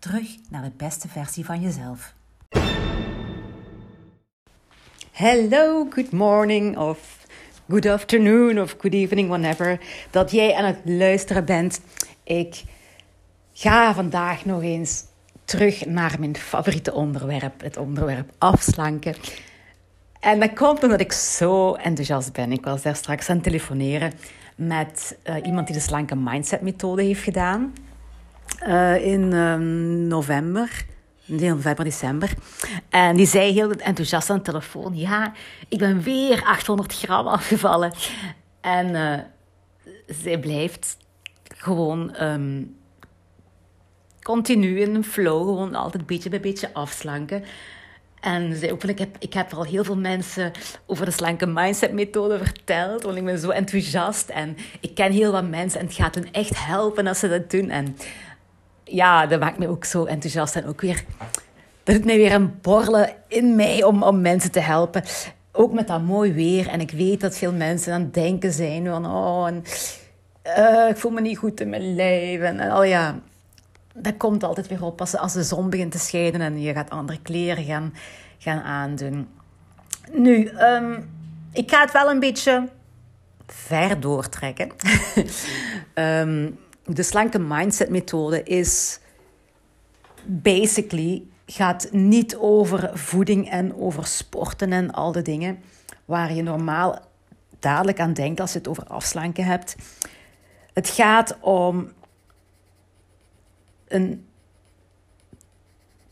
Terug naar de beste versie van jezelf. Hello, good morning of good afternoon of good evening, whenever dat jij aan het luisteren bent. Ik ga vandaag nog eens terug naar mijn favoriete onderwerp, het onderwerp afslanken. En dat komt omdat ik zo enthousiast ben. Ik was daar straks aan het telefoneren met uh, iemand die de slanke mindset methode heeft gedaan. Uh, in um, november, november, december. En die zei heel enthousiast aan de telefoon: Ja, ik ben weer 800 gram afgevallen. En uh, zij blijft gewoon um, continu in een flow, gewoon altijd beetje bij beetje afslanken. En zei ik heb, ik heb al heel veel mensen over de slanke mindset methode verteld. Want ik ben zo enthousiast en ik ken heel wat mensen en het gaat hen echt helpen als ze dat doen. En ja, dat maakt me ook zo enthousiast en ook weer... Dat doet mij weer een borrelen in mij om, om mensen te helpen. Ook met dat mooi weer. En ik weet dat veel mensen aan het denken zijn van... Oh, en, uh, ik voel me niet goed in mijn lijf. En, en oh ja, dat komt altijd weer op als, de zon begint te schijnen en je gaat andere kleren gaan, gaan aandoen. Nu, um, ik ga het wel een beetje ver doortrekken. um, de slanke mindset methode is basically gaat niet over voeding en over sporten en al die dingen waar je normaal dadelijk aan denkt als je het over afslanken hebt. Het gaat om een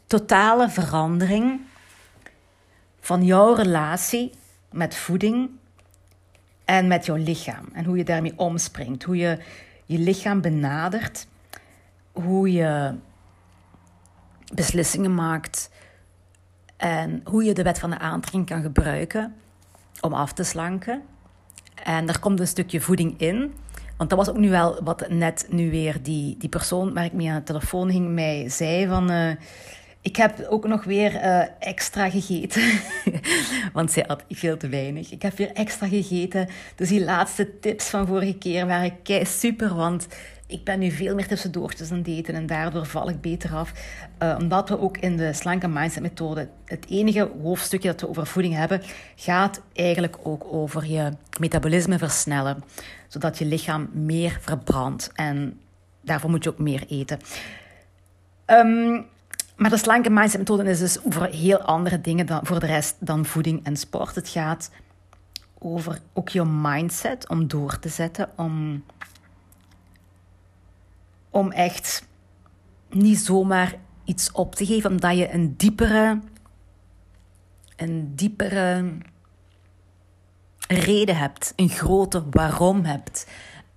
totale verandering van jouw relatie met voeding en met jouw lichaam. En hoe je daarmee omspringt. Hoe je je lichaam benadert. Hoe je beslissingen maakt. En hoe je de wet van de aantrekking kan gebruiken om af te slanken. En daar komt een stukje voeding in. Want dat was ook nu wel wat net nu weer die, die persoon waar ik mee aan de telefoon ging mij zei van... Uh, ik heb ook nog weer uh, extra gegeten. Want zij had veel te weinig. Ik heb weer extra gegeten. Dus die laatste tips van vorige keer waren kei super. Want ik ben nu veel meer tussendoortjes aan het eten. En daardoor val ik beter af. Uh, omdat we ook in de slanke mindset methode... Het enige hoofdstukje dat we over voeding hebben... gaat eigenlijk ook over je metabolisme versnellen. Zodat je lichaam meer verbrandt. En daarvoor moet je ook meer eten. Um, maar de slanke mindset methode is dus over heel andere dingen dan voor de rest dan voeding en sport. Het gaat over ook je mindset om door te zetten, om, om echt niet zomaar iets op te geven, omdat je een diepere, een diepere reden hebt, een groter waarom hebt.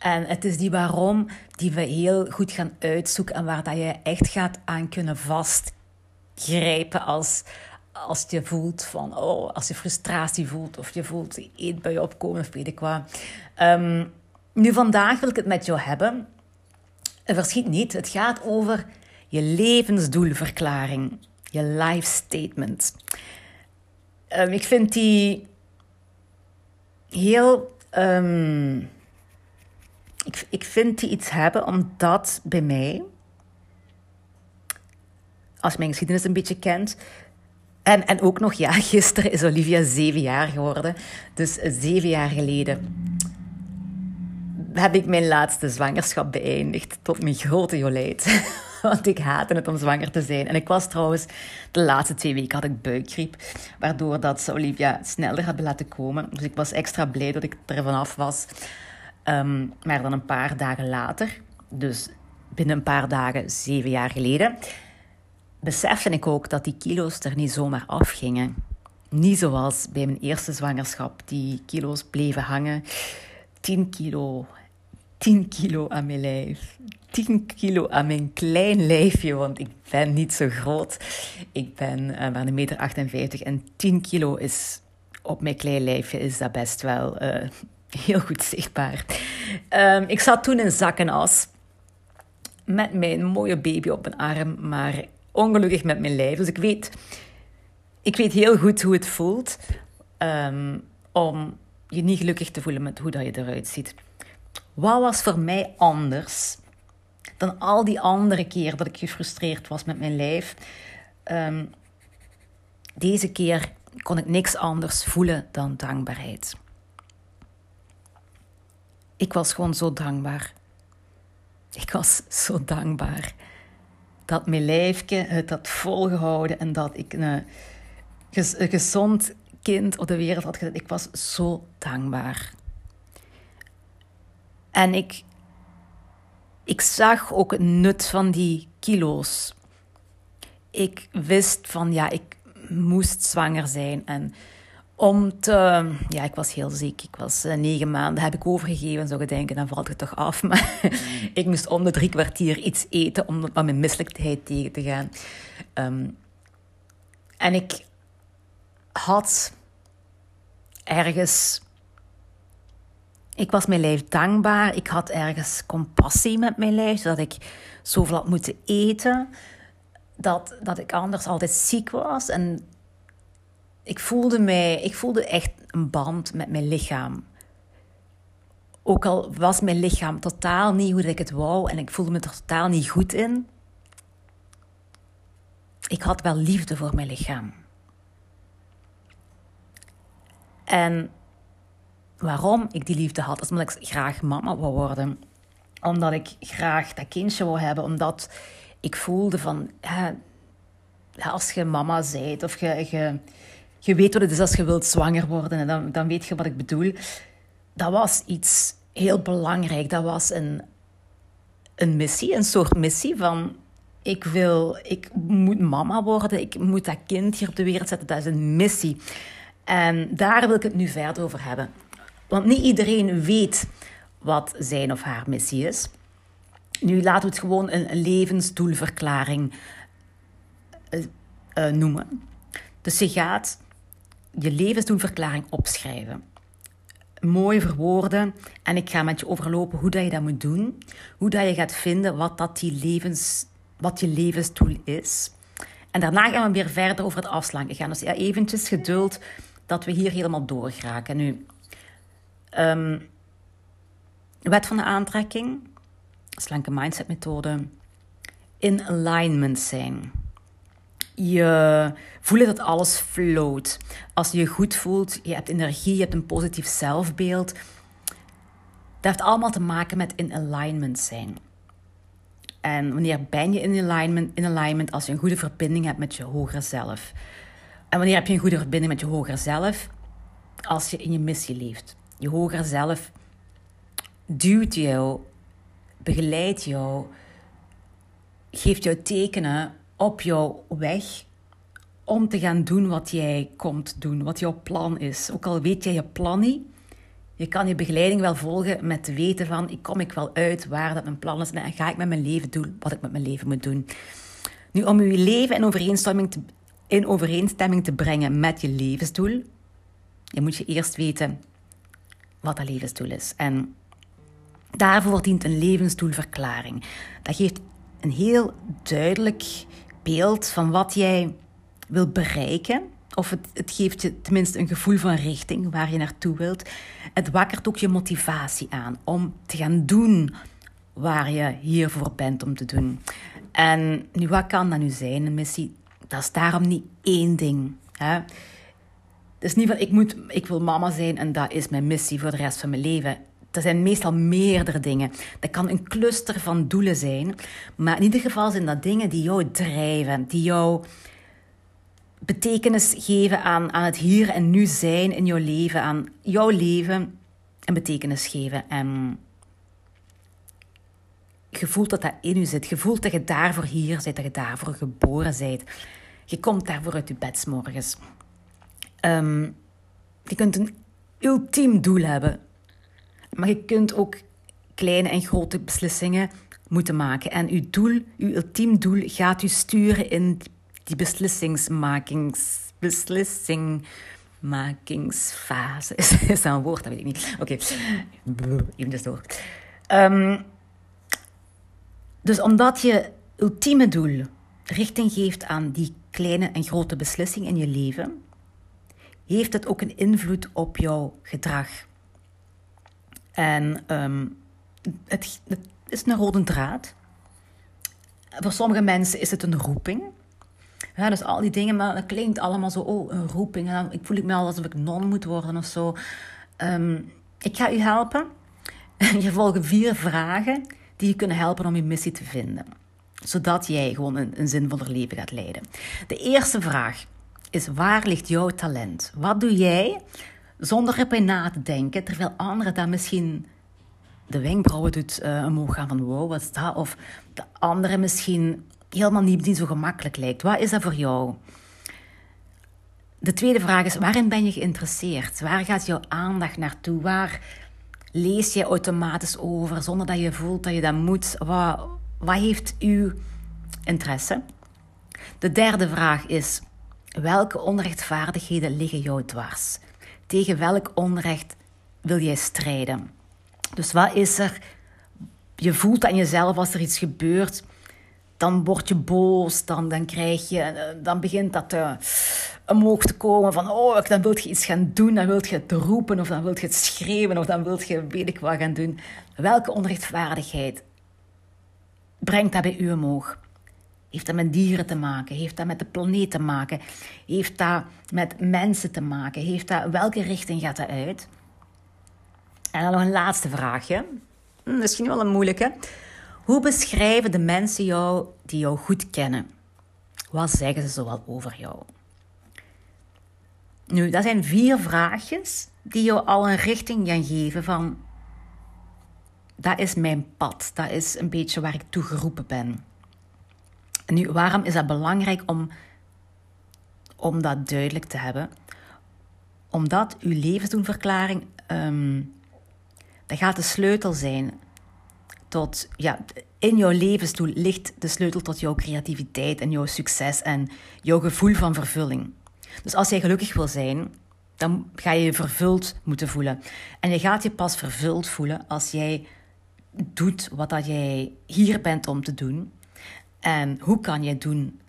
En het is die waarom die we heel goed gaan uitzoeken en waar dat je echt gaat aan kunnen vastgrijpen als, als je voelt van, oh, als je frustratie voelt of je voelt je opkomen of weet ik wat. Um, nu, vandaag wil ik het met jou hebben. Verschiet niet, het gaat over je levensdoelverklaring, je life statement. Um, ik vind die heel um, ik, ik vind die iets hebben omdat bij mij, als mijn geschiedenis een beetje kent, en, en ook nog, ja, gisteren is Olivia zeven jaar geworden. Dus zeven jaar geleden heb ik mijn laatste zwangerschap beëindigd. Tot mijn grote jolijt. Want ik haatte het om zwanger te zijn. En ik was trouwens, de laatste twee weken had ik buikgriep. Waardoor dat ze Olivia sneller had laten komen. Dus ik was extra blij dat ik er vanaf was. Um, maar dan een paar dagen later, dus binnen een paar dagen, zeven jaar geleden, besefte ik ook dat die kilo's er niet zomaar afgingen. Niet zoals bij mijn eerste zwangerschap. Die kilo's bleven hangen. 10 kilo 10 kilo aan mijn lijf. 10 kilo aan mijn klein lijfje, want ik ben niet zo groot. Ik ben uh, maar een meter 58 en 10 kilo is op mijn klein lijfje is dat best wel uh, heel goed zichtbaar. Um, ik zat toen in zak en as met mijn mooie baby op mijn arm, maar ongelukkig met mijn lijf. Dus ik weet, ik weet heel goed hoe het voelt um, om je niet gelukkig te voelen met hoe dat je eruit ziet. Wat was voor mij anders dan al die andere keer dat ik gefrustreerd was met mijn lijf? Um, deze keer kon ik niks anders voelen dan dankbaarheid. Ik was gewoon zo dankbaar. Ik was zo dankbaar dat mijn lijfje het had volgehouden en dat ik een, gezond kind op de wereld had gezet. Ik was zo dankbaar. En ik, ik zag ook het nut van die kilo's. Ik wist van ja, ik moest zwanger zijn. En om te. Ja, ik was heel ziek. Ik was uh, negen maanden. Heb ik overgegeven. Zou je denken, dan valt het toch af. Maar ik moest om de drie kwartier iets eten om aan mijn misselijkheid tegen te gaan. Um, en ik had ergens. Ik was mijn lijf dankbaar. Ik had ergens compassie met mijn lijf. Dat ik zoveel had moeten eten. Dat, dat ik anders altijd ziek was. En ik voelde mij. Ik voelde echt een band met mijn lichaam. Ook al was mijn lichaam totaal niet hoe ik het wou. En ik voelde me er totaal niet goed in. Ik had wel liefde voor mijn lichaam. En waarom ik die liefde had, is omdat ik graag mama wou worden. Omdat ik graag dat kindje wou hebben. Omdat ik voelde van, hè, als je mama bent of je, je, je weet wat het is als je wilt zwanger worden, en dan, dan weet je wat ik bedoel. Dat was iets heel belangrijk. Dat was een, een missie, een soort missie van ik wil, ik moet mama worden, ik moet dat kind hier op de wereld zetten. Dat is een missie. En daar wil ik het nu verder over hebben. Want niet iedereen weet wat zijn of haar missie is. Nu laten we het gewoon een levensdoelverklaring uh, uh, noemen. Dus je gaat je levensdoelverklaring opschrijven. Mooi verwoorden en ik ga met je overlopen hoe dat je dat moet doen. Hoe dat je gaat vinden wat, dat die levens, wat je levensdoel is. En daarna gaan we weer verder over het afslanken gaan. Dus eventjes geduld dat we hier helemaal doorgeraken. Nu, um, wet van de aantrekking, slanke mindset methode, in alignment zijn. Je voelt dat alles float. Als je je goed voelt, je hebt energie, je hebt een positief zelfbeeld. Dat heeft allemaal te maken met in alignment zijn. En wanneer ben je in alignment? In alignment als je een goede verbinding hebt met je hogere zelf. En wanneer heb je een goede verbinding met je hoger zelf? Als je in je missie leeft. Je hoger zelf duwt jou, begeleidt jou, geeft jou tekenen op jouw weg om te gaan doen wat jij komt doen, wat jouw plan is. Ook al weet jij je plan niet, je kan je begeleiding wel volgen met te weten van, ik kom ik wel uit waar dat mijn plan is en ga ik met mijn leven doen wat ik met mijn leven moet doen. Nu, om je leven in overeenstemming te, in overeenstemming te brengen met je levensdoel, je moet je eerst weten wat dat levensdoel is. En daarvoor dient een levensdoelverklaring. Dat geeft een heel duidelijk beeld van wat jij wil bereiken. Of het, het geeft je tenminste een gevoel van richting waar je naartoe wilt. Het wakkert ook je motivatie aan om te gaan doen waar je hiervoor bent om te doen. En nu, wat kan dat nu zijn, een missie? Dat is daarom niet één ding. Hè? Het is niet van ik, moet, ik wil mama zijn en dat is mijn missie voor de rest van mijn leven. Dat zijn meestal meerdere dingen. Dat kan een cluster van doelen zijn. Maar in ieder geval zijn dat dingen die jou drijven, die jou betekenis geven aan, aan het hier en nu zijn in jouw leven, aan jouw leven en betekenis geven. En je voelt dat dat in je zit. Je voelt dat je daarvoor hier bent, dat je daarvoor geboren bent. Je komt daarvoor uit je bed morgens. Ehm, je kunt een ultiem doel hebben. Maar je kunt ook kleine en grote beslissingen moeten maken. En uw doel, uw ultiem doel, gaat u sturen in die beslissingsmakings, beslissingmakingsfase. Is, dat een woord? Dat weet ik niet. Oké, even dus door. Um, dus omdat je ultieme doel richting geeft aan die kleine en grote beslissing in je leven, heeft het ook een invloed op jouw gedrag. En ehm, het, is een rode draad. Voor sommige mensen is het een roeping. Ja, dus al die dingen, maar dat klinkt allemaal zo, oh, een roeping. En ik voel ik me al alsof ik non moet worden of zo. Ehm, ik ga u helpen. Je volgen vier vragen die je kunnen helpen om je missie te vinden. Zodat jij gewoon een, een zinvoller leven gaat leiden. De eerste vraag is: waar ligt jouw talent? Wat doe jij zonder erbij na te denken, terwijl anderen daar misschien de wenkbrauwen doet uh, omhoog gaan van wow, wat is dat? Of de andere misschien helemaal niet, niet zo gemakkelijk lijkt. Wat is dat voor jou? De tweede vraag is, waarin ben je geïnteresseerd? Waar gaat jouw aandacht naartoe? Waar lees je automatisch over zonder dat je voelt dat je dat moet? Wat, wat heeft uw interesse? De derde vraag is: welke onrechtvaardigheden liggen jou dwars? Tegen welk onrecht wil jij strijden? Dus wat is er? Je voelt aan jezelf als er iets gebeurt, dan word je boos, dan, dan krijg je, eh, dan begint dat te, omhoog te komen van, oh, dan wil je iets gaan doen, dan wil je het roepen, of dan wil je het schreeuwen, of dan wil je weet ik wat gaan doen. Welke onrechtvaardigheid brengt dat bij u omhoog? Heeft dat met dieren te maken? Heeft dat met de planeet te maken? Heeft dat met mensen te maken? Heeft dat, welke richting gaat dat uit? En dan nog een laatste vraagje. Hm, misschien wel een moeilijke. Hoe beschrijven de mensen jou die jou goed kennen? Wat zeggen ze zoal over jou? Nu, dat zijn vier vraagjes die jou al een richting gaan geven van... Dat is mijn pad. Dat is een beetje waar ik toe geroepen ben. Nu, waarom is dat belangrijk om, om dat duidelijk te hebben? Omdat uw levensdoenverklaring... Um, dat gaat de sleutel zijn tot... Ja, in jouw levensdoel ligt de sleutel tot jouw creativiteit en jouw succes en jouw gevoel van vervulling. Dus als jij gelukkig wil zijn, dan ga je je vervuld moeten voelen. En je gaat je pas vervuld voelen als jij doet wat dat jij hier bent om te doen. En hoe kan je doen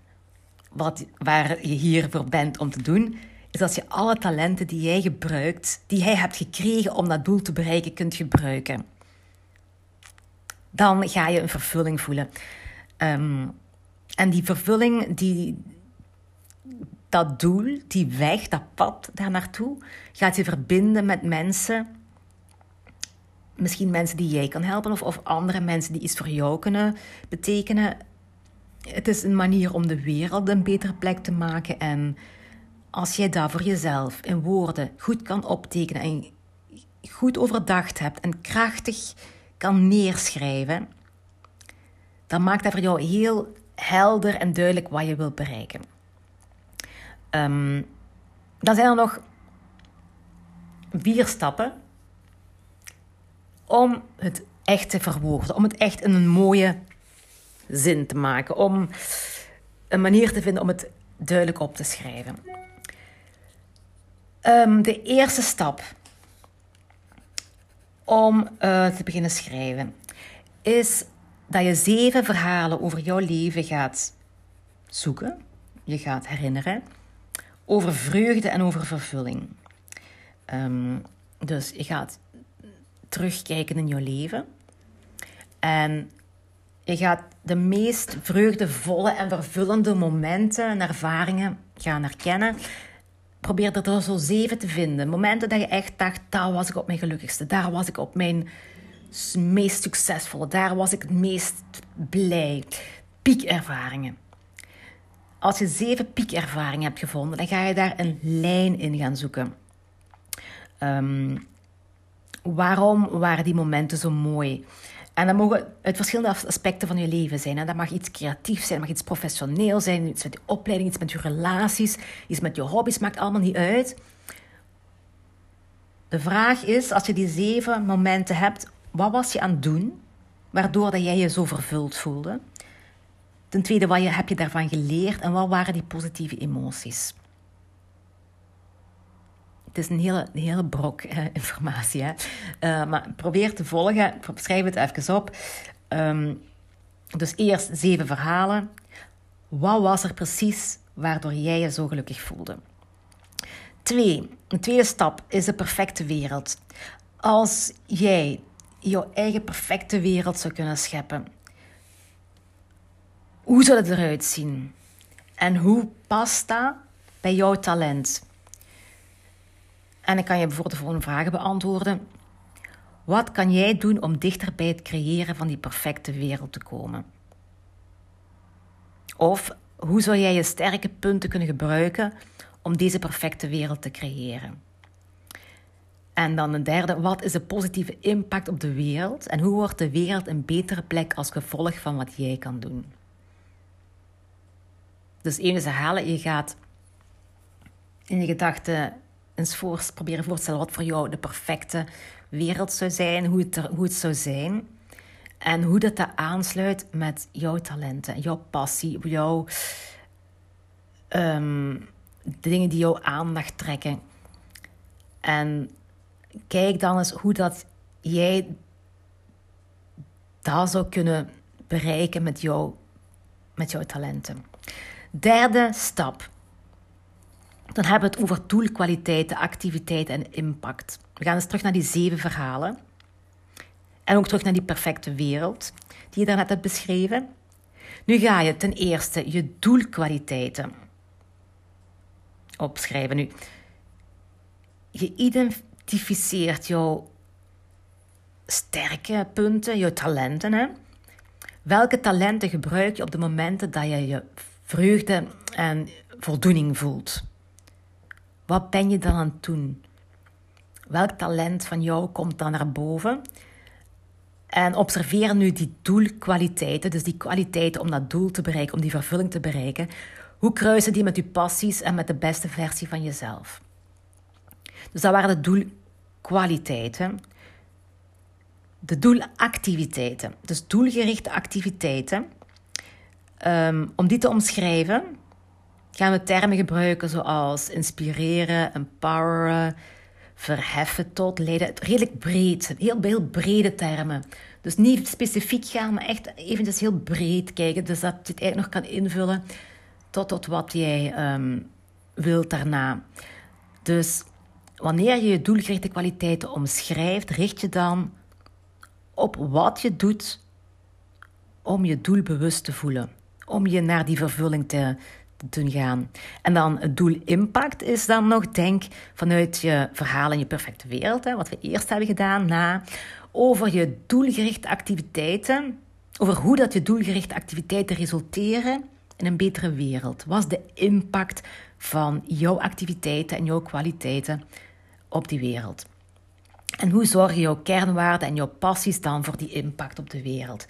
wat, waar je hier voor bent om te doen? Is als je alle talenten die jij gebruikt, die jij hebt gekregen om dat doel te bereiken, kunt gebruiken. Dan ga je een vervulling voelen. Um, en die vervulling, die, dat doel, die weg, dat pad daar naartoe, gaat je verbinden met mensen. Misschien mensen die jij kan helpen of, of andere mensen die iets voor jou kunnen betekenen. Het is een manier om de wereld een betere plek te maken. En als jij dat voor jezelf in woorden goed kan optekenen en goed overdacht hebt en krachtig kan neerschrijven, dan maakt dat voor jou heel helder en duidelijk wat je wilt bereiken. Um, dan zijn er nog vier stappen om het echt te verwoorden, om het echt in een mooie zin te maken, om een manier te vinden om het duidelijk op te schrijven. Um, de eerste stap om uh, te beginnen schrijven is dat je zeven verhalen over jouw leven gaat zoeken, je gaat herinneren over vreugde en over vervulling. Ehm, dus je gaat terugkijken in je leven. En je gaat de meest vreugdevolle en vervullende momenten en ervaringen gaan herkennen. Probeer er zo zeven te vinden. Momenten dat je echt dacht, daar was ik op mijn gelukkigste. Daar was ik op mijn meest succesvolle. Daar was ik het meest blij. Piekervaringen. Als je zeven piekervaringen hebt gevonden, dan ga je daar een lijn in gaan zoeken. Um, waarom waren die momenten zo mooi? En dat mogen uit verschillende aspecten van je leven zijn. En dat mag iets creatiefs zijn, dat mag iets professioneel zijn, iets met je opleiding, iets met je relaties, iets met je hobby's, maakt allemaal niet uit. De vraag is, als je die zeven momenten hebt, wat was je aan het doen waardoor dat jij je zo vervuld voelde? Ten tweede, wat heb je daarvan geleerd en wat waren die positieve emoties? Het is een hele, hele brok eh, informatie, hè? Uh, maar probeer te volgen. Schrijf het even op. Um, dus eerst zeven verhalen. Wat was er precies waardoor jij je zo gelukkig voelde? Twee, een tweede stap is de perfecte wereld. Als jij jouw eigen perfecte wereld zou kunnen scheppen, hoe zou het eruit zien? En hoe past dat bij jouw talent? En ik kan je bijvoorbeeld de volgende vragen beantwoorden. Wat kan jij doen om dichter bij het creëren van die perfecte wereld te komen? Of hoe zou jij je sterke punten kunnen gebruiken om deze perfecte wereld te creëren? En dan een derde, wat is de positieve impact op de wereld en hoe wordt de wereld een betere plek als gevolg van wat jij kan doen? Dus even herhalen, je gaat in je gedachten eens voor, proberen voor te stellen wat voor jou de perfecte wereld zou zijn, hoe het, hoe het zou zijn. En hoe dat, dat aansluit met jouw talenten, jouw passie, jouw de dingen die jouw aandacht trekken. En kijk dan eens hoe dat jij dat zou kunnen bereiken met, jou, met jouw talenten. Derde stap. Dan hebben we het over doelkwaliteit, activiteit en impact. We gaan eens terug naar die zeven verhalen. En ook terug naar die perfecte wereld die je daarnet hebt beschreven. Nu ga je ten eerste je doelkwaliteiten opschrijven. Nu, je identificeert jouw sterke punten, jouw talenten. Hè? Welke talenten gebruik je op de momenten dat je je vreugde en voldoening voelt? Wat ben je dan aan het doen? Welk talent van jou komt dan naar boven? En observeer nu die doelkwaliteiten, dus die kwaliteiten om dat doel te bereiken, om die vervulling te bereiken. Hoe kruisen die met je passies en met de beste versie van jezelf? Dus dat waren de doelkwaliteiten. De doelactiviteiten, dus doelgerichte activiteiten. Um, om die te omschrijven, gaan we termen gebruiken zoals inspireren, empoweren, verheffen tot, leiden. Redelijk breed, heel, heel brede termen. Dus niet specifiek gaan, maar echt eventjes heel breed kijken. Dus dat je het eigenlijk nog kan invullen tot, tot wat jij um, wilt daarna. Dus wanneer je je doelgerichte kwaliteiten omschrijft, richt je dan op wat je doet om je doel bewust te voelen. Om je naar die vervulling te, doen gaan. En dan het doel impact is dan nog, denk vanuit je verhaal in je perfecte wereld, hè, wat we eerst hebben gedaan, na over je doelgerichte activiteiten, over hoe dat je doelgerichte activiteiten resulteren in een betere wereld. Wat is de impact van jouw activiteiten en jouw kwaliteiten op die wereld? En hoe zorgen jouw kernwaarden en jouw passies dan voor die impact op de wereld?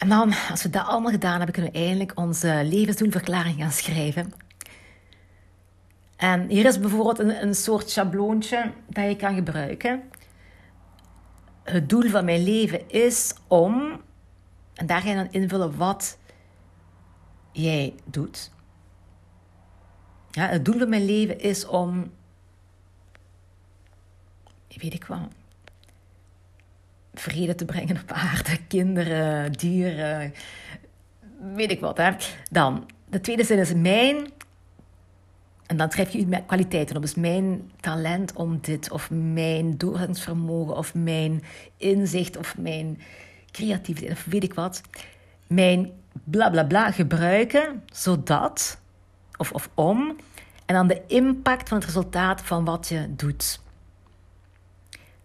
En dan, als we dat allemaal gedaan hebben, kunnen we eindelijk onze levensdoelverklaring gaan schrijven. En hier is bijvoorbeeld een, een soort schabloontje dat je kan gebruiken. Het doel van mijn leven is om, en daar ga je dan invullen wat jij doet. Ja, het doel van mijn leven is om, weet ik wel, vrede te brengen op aarde. Kinderen, dieren, weet ik wat. Dan, de tweede zin is mijn. En dan schrijf je je kwaliteiten op. Dus mijn talent om dit, of mijn doorzettingsvermogen, of mijn inzicht, of mijn creativiteit, of weet ik wat. Mijn bla bla bla gebruiken, zodat, of, of om. En dan de impact van het resultaat van wat je doet.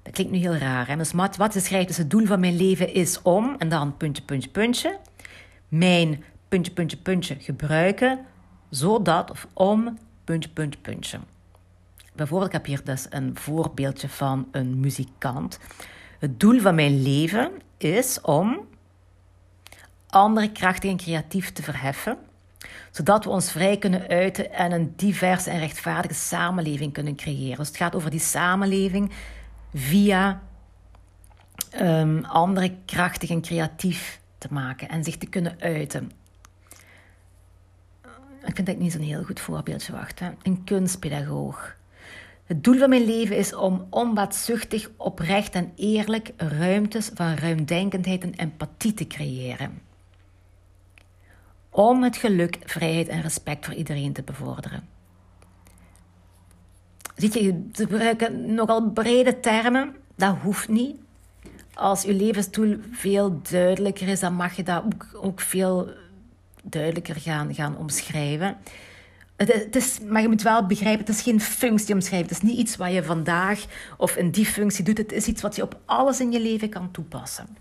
Dat klinkt nu heel raar. Hè? Dus wat, schrijft, dus het doel van mijn leven is om, en dan puntje, puntje, puntje, mijn puntje, puntje, puntje gebruiken, zodat, of om, puntje, puntje, puntje. Bijvoorbeeld, ik heb hier dus een voorbeeldje van een muzikant. Het doel van mijn leven is om anderen krachtig en creatief te verheffen, zodat we ons vrij kunnen uiten en een diverse en rechtvaardige samenleving kunnen creëren. Dus het gaat over die samenleving via um, anderen krachtig en creatief te maken en zich te kunnen uiten. Ik vind dat niet zo'n heel goed voorbeeldje. Wacht, hè. een kunstpedagoog. Het doel van mijn leven is om onbaatzuchtig, oprecht en eerlijk ruimtes van ruimdenkendheid en empathie te creëren. Om het geluk, vrijheid en respect voor iedereen te bevorderen. Ziet je, ze gebruiken nogal brede termen. Dat hoeft niet. Als je levensdoel veel duidelijker is, dan mag je dat ook, ook veel duidelijker gaan, gaan omschrijven. Het is, maar je moet wel begrijpen, het is geen functie omschrijven. Het is niet iets wat je vandaag of in die functie doet. Het is iets wat je op alles in je leven kan toepassen.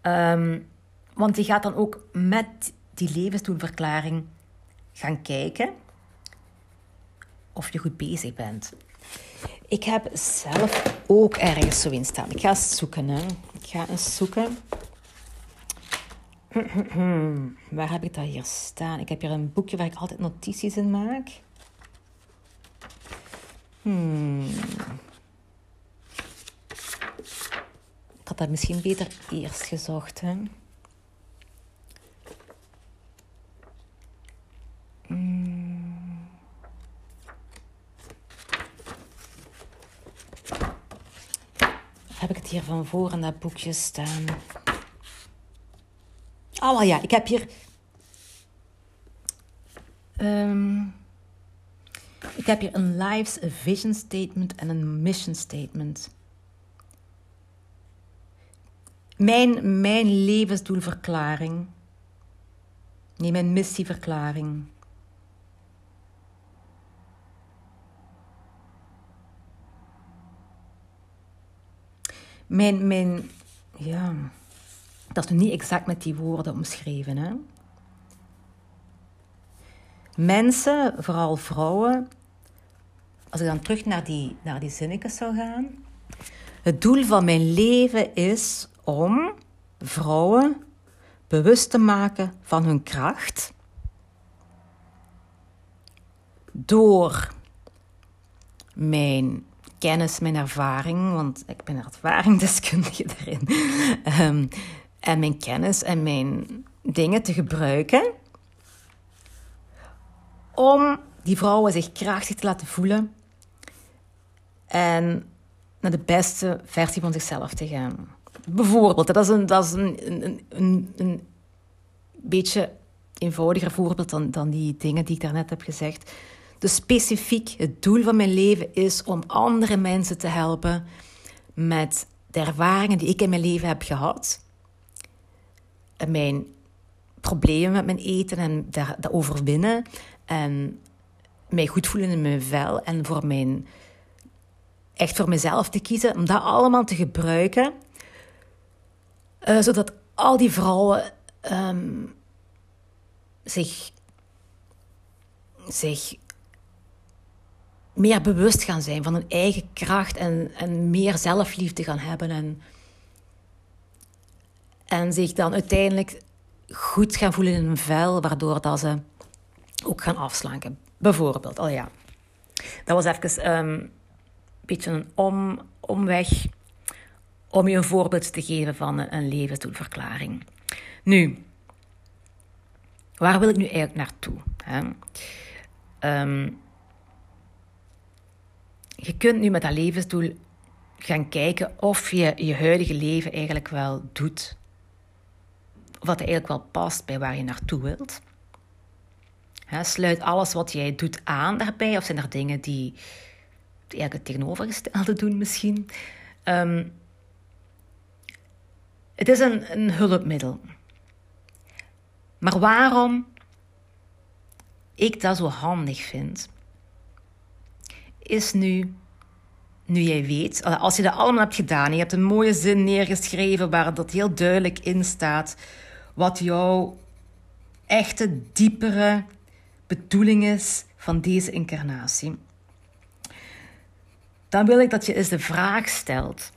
Ehm, want je gaat dan ook met die levensdoelverklaring gaan kijken of je goed bezig bent. Ik heb zelf ook ergens zo in staan. Ik ga eens zoeken. Hè. Ik ga eens zoeken. Waar heb ik dat hier staan? Ik heb hier een boekje waar ik altijd notities in maak. Hmm. Ik had dat misschien beter eerst gezocht. Hè? Hmm. Heb ik het hier van voor in dat boekje staan? Oh ja, ik heb hier. Um, ik heb hier een life's vision statement en een mission statement. Mijn, mijn levensdoelverklaring. Nee, mijn missieverklaring. Mijn, mijn, ja. Dat is nu niet exact met die woorden omschreven. Hè? Mensen, vooral vrouwen, als ik dan terug naar die, naar die zinnetjes zou gaan. Het doel van mijn leven is om vrouwen bewust te maken van hun kracht. Door mijn kennis, mijn ervaring, want ik ben ervaringsdeskundige daarin. Um, en mijn kennis en mijn dingen te gebruiken om die vrouwen zich krachtig te laten voelen en naar de beste versie van zichzelf te gaan. Bijvoorbeeld, dat is een, dat is een, een, een, een beetje eenvoudiger voorbeeld dan, dan die dingen die ik daarnet heb gezegd. Dus specifiek, het doel van mijn leven is om andere mensen te helpen met de ervaringen die ik in mijn leven heb gehad mijn problemen met mijn eten en dat overwinnen. En mij goed voelen in mijn vel. En voor mijn, echt voor mezelf te kiezen. Om dat allemaal te gebruiken. Uh, zodat al die vrouwen um, zich, zich meer bewust gaan zijn van hun eigen kracht. En, en meer zelfliefde gaan hebben. En en zich dan uiteindelijk goed gaan voelen in hun vel, waardoor dat ze ook gaan afslanken. Bijvoorbeeld, oh ja. Dat was even um, een beetje een om, omweg om je een voorbeeld te geven van een, een levensdoelverklaring. Nu, waar wil ik nu eigenlijk naartoe? Hè? Um, je kunt nu met dat levensdoel gaan kijken of je je huidige leven eigenlijk wel doet wat eigenlijk wel past bij waar je naartoe wilt. sluit alles wat jij doet aan daarbij, of zijn er dingen die, eigenlijk het tegenovergestelde doen misschien. Ehm, het is een, een hulpmiddel. Maar waarom ik dat zo handig vind, is nu, nu jij weet, als je dat allemaal hebt gedaan, je hebt een mooie zin neergeschreven waar dat heel duidelijk in staat wat jouw echte, diepere bedoeling is van deze incarnatie. Dan wil ik dat je eens de vraag stelt.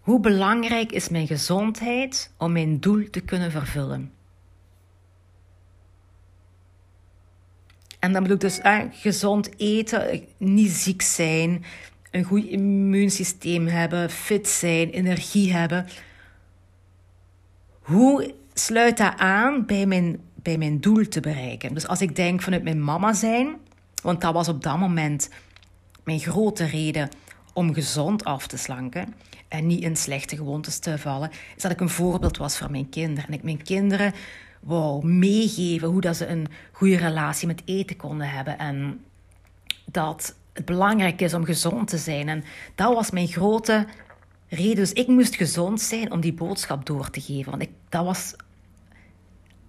Hoe belangrijk is mijn gezondheid om mijn doel te kunnen vervullen? En dan bedoel ik dus gezond eten, niet ziek zijn, een goed immuunsysteem hebben, fit zijn, energie hebben. Hoe sluit dat aan bij mijn, bij mijn doel te bereiken? Dus als ik denk vanuit mijn mama zijn, want dat was op dat moment mijn grote reden om gezond af te slanken en niet in slechte gewoontes te vallen, is dat ik een voorbeeld was voor mijn kinderen. En ik mijn kinderen meegeven hoe dat ze een goede relatie met eten konden hebben. En dat het belangrijk is om gezond te zijn. En dat was mijn grote reden. Dus ik moest gezond zijn om die boodschap door te geven. Want ik, dat was.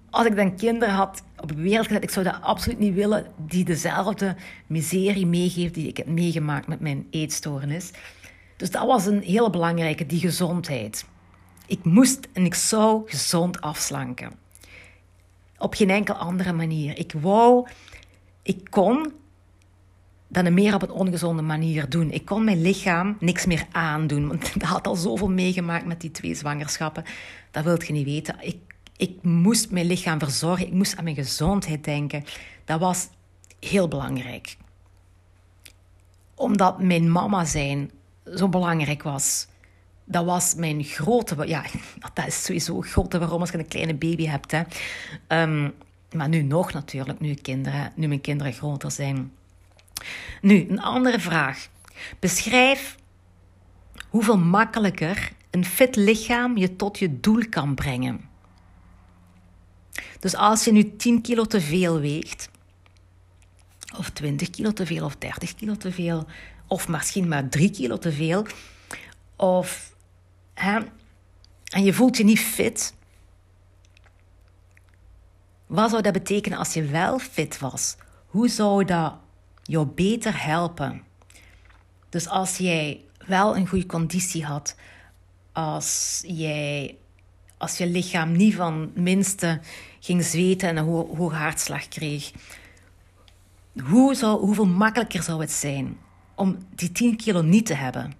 Als ik dan kinderen had op de wereld gezet, ik zou dat absoluut niet willen, die dezelfde miserie meegeven die ik heb meegemaakt met mijn eetstoornis. Dus dat was een hele belangrijke, die gezondheid. Ik moest en ik zou gezond afslanken. Op geen enkele andere manier. Ik wou, ik kon dan meer op een ongezonde manier doen. Ik kon mijn lichaam niks meer aandoen. Want dat had al zoveel meegemaakt met die twee zwangerschappen. Dat wilt je niet weten. Ik, ik moest mijn lichaam verzorgen. Ik moest aan mijn gezondheid denken. Dat was heel belangrijk. Omdat mijn mama zijn zo belangrijk was. Dat was mijn grote... Ja, dat is sowieso grote waarom als je een kleine baby hebt. Hè. Um, maar nu nog natuurlijk, nu, kinderen, nu mijn kinderen groter zijn. Nu, een andere vraag. Beschrijf hoeveel makkelijker een fit lichaam je tot je doel kan brengen. Dus als je nu 10 kilo te veel weegt, of 20 kilo te veel, of 30 kilo te veel, of misschien maar 3 kilo te veel, of en je voelt je niet fit. Wat zou dat betekenen als je wel fit was? Hoe zou dat jou beter helpen. Dus als jij wel een goede conditie had, als, jij, als je lichaam niet van minste ging zweten en een ho hoge hartslag kreeg, hoe zou, hoeveel makkelijker zou het zijn om die 10 kilo niet te hebben?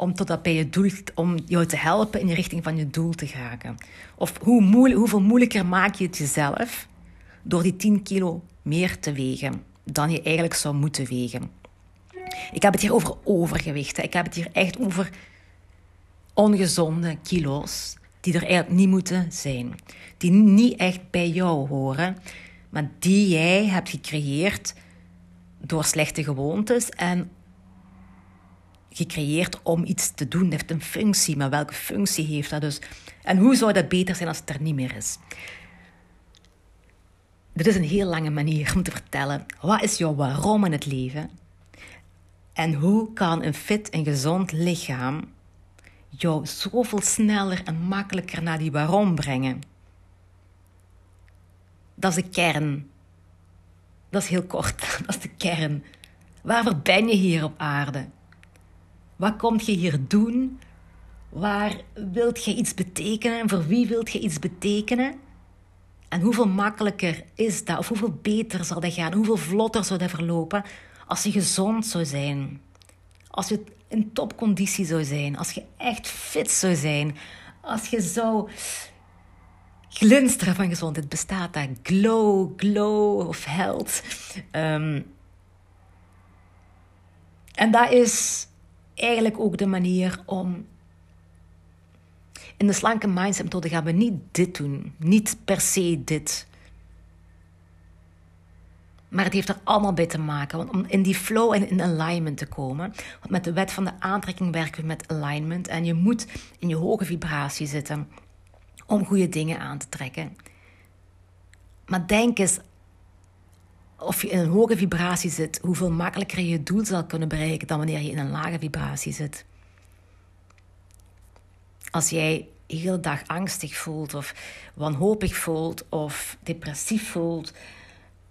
Om, tot bij je doel, om jou te helpen in de richting van je doel te geraken. Of hoe moeilijk, hoeveel moeilijker maak je het jezelf door die 10 kilo meer te wegen? dan je eigenlijk zou moeten wegen. Ik heb het hier over overgewicht. Ik heb het hier echt over ongezonde kilo's die er eigenlijk niet moeten zijn. Die niet echt bij jou horen, maar die jij hebt gecreëerd door slechte gewoontes en gecreëerd om iets te doen. Het heeft een functie, maar welke functie heeft dat dus? En hoe zou dat beter zijn als het er niet meer is? Dit is een heel lange manier om te vertellen wat is jouw waarom in het leven en hoe kan een fit en gezond lichaam jou zoveel sneller en makkelijker naar die waarom brengen. Dat is de kern. Dat is heel kort. Dat is de kern. Waarvoor ben je hier op aarde? Wat kom je hier doen? Waar wilt je iets betekenen? Voor wie wilt je iets betekenen? En hoeveel makkelijker is dat, of hoeveel beter zal dat gaan, hoeveel vlotter zou dat verlopen als je gezond zou zijn. Als je in topconditie zou zijn, als je echt fit zou zijn, als je zou glinsteren van gezondheid. Bestaat dat? Glow, glow of health. Um, en dat is eigenlijk ook de manier om in de slanke mindset gaan we niet dit doen. Niet per se dit. Maar het heeft er allemaal bij te maken. Want om in die flow en in alignment te komen. Want met de wet van de aantrekking werken we met alignment. En je moet in je hoge vibratie zitten om goede dingen aan te trekken. Maar denk eens, of je in een hoge vibratie zit, hoeveel makkelijker je je doel zal kunnen bereiken dan wanneer je in een lage vibratie zit. Als jij de hele dag angstig voelt of wanhopig voelt of depressief voelt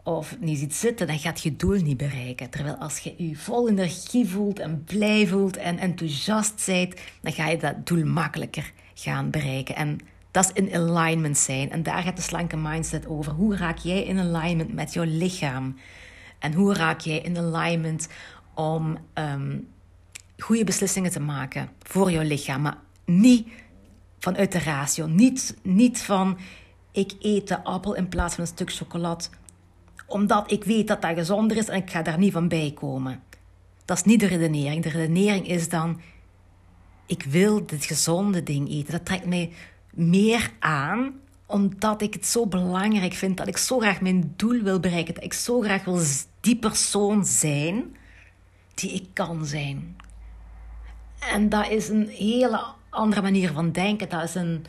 of niet ziet zitten, dan gaat je doel niet bereiken. Terwijl als je je vol energie voelt en blij voelt en enthousiast bent, dan ga je dat doel makkelijker gaan bereiken. En dat in alignment zijn. En daar gaat de slanke mindset over. Hoe raak jij in alignment met jouw lichaam? En hoe raak jij in alignment om um, goede beslissingen te maken voor jouw lichaam? Maar niet vanuit de ratio. Niet, niet van ik eet de appel in plaats van een stuk chocolade. Omdat ik weet dat dat gezonder is en ik ga daar niet van bij komen. Dat is niet de redenering. De redenering is dan: ik wil dit gezonde ding eten. Dat trekt mij meer aan omdat ik het zo belangrijk vind, dat ik zo graag mijn doel wil bereiken, dat ik zo graag wil die persoon zijn die ik kan zijn. En dat is een hele andere manier van denken. Dat is een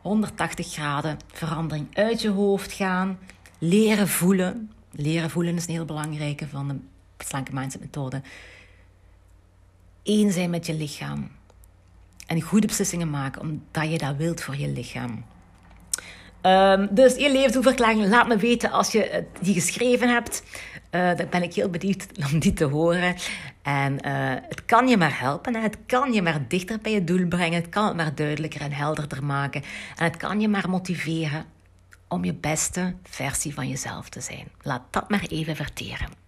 180 graden verandering uit je hoofd gaan, leren voelen. Leren voelen is een heel belangrijke van de slanke mindset methode. Eén zijn met je lichaam. En goede beslissingen maken omdat je dat wilt voor je lichaam. Um, dus je levensdoelverklaring, laat me weten als je die geschreven hebt. Uh, dan ben ik heel benieuwd om die te horen. En uh, het kan je maar helpen. Het kan je maar dichter bij je doel brengen. Het kan het maar duidelijker en helderder maken. En het kan je maar motiveren om je beste versie van jezelf te zijn. Laat dat maar even verteren.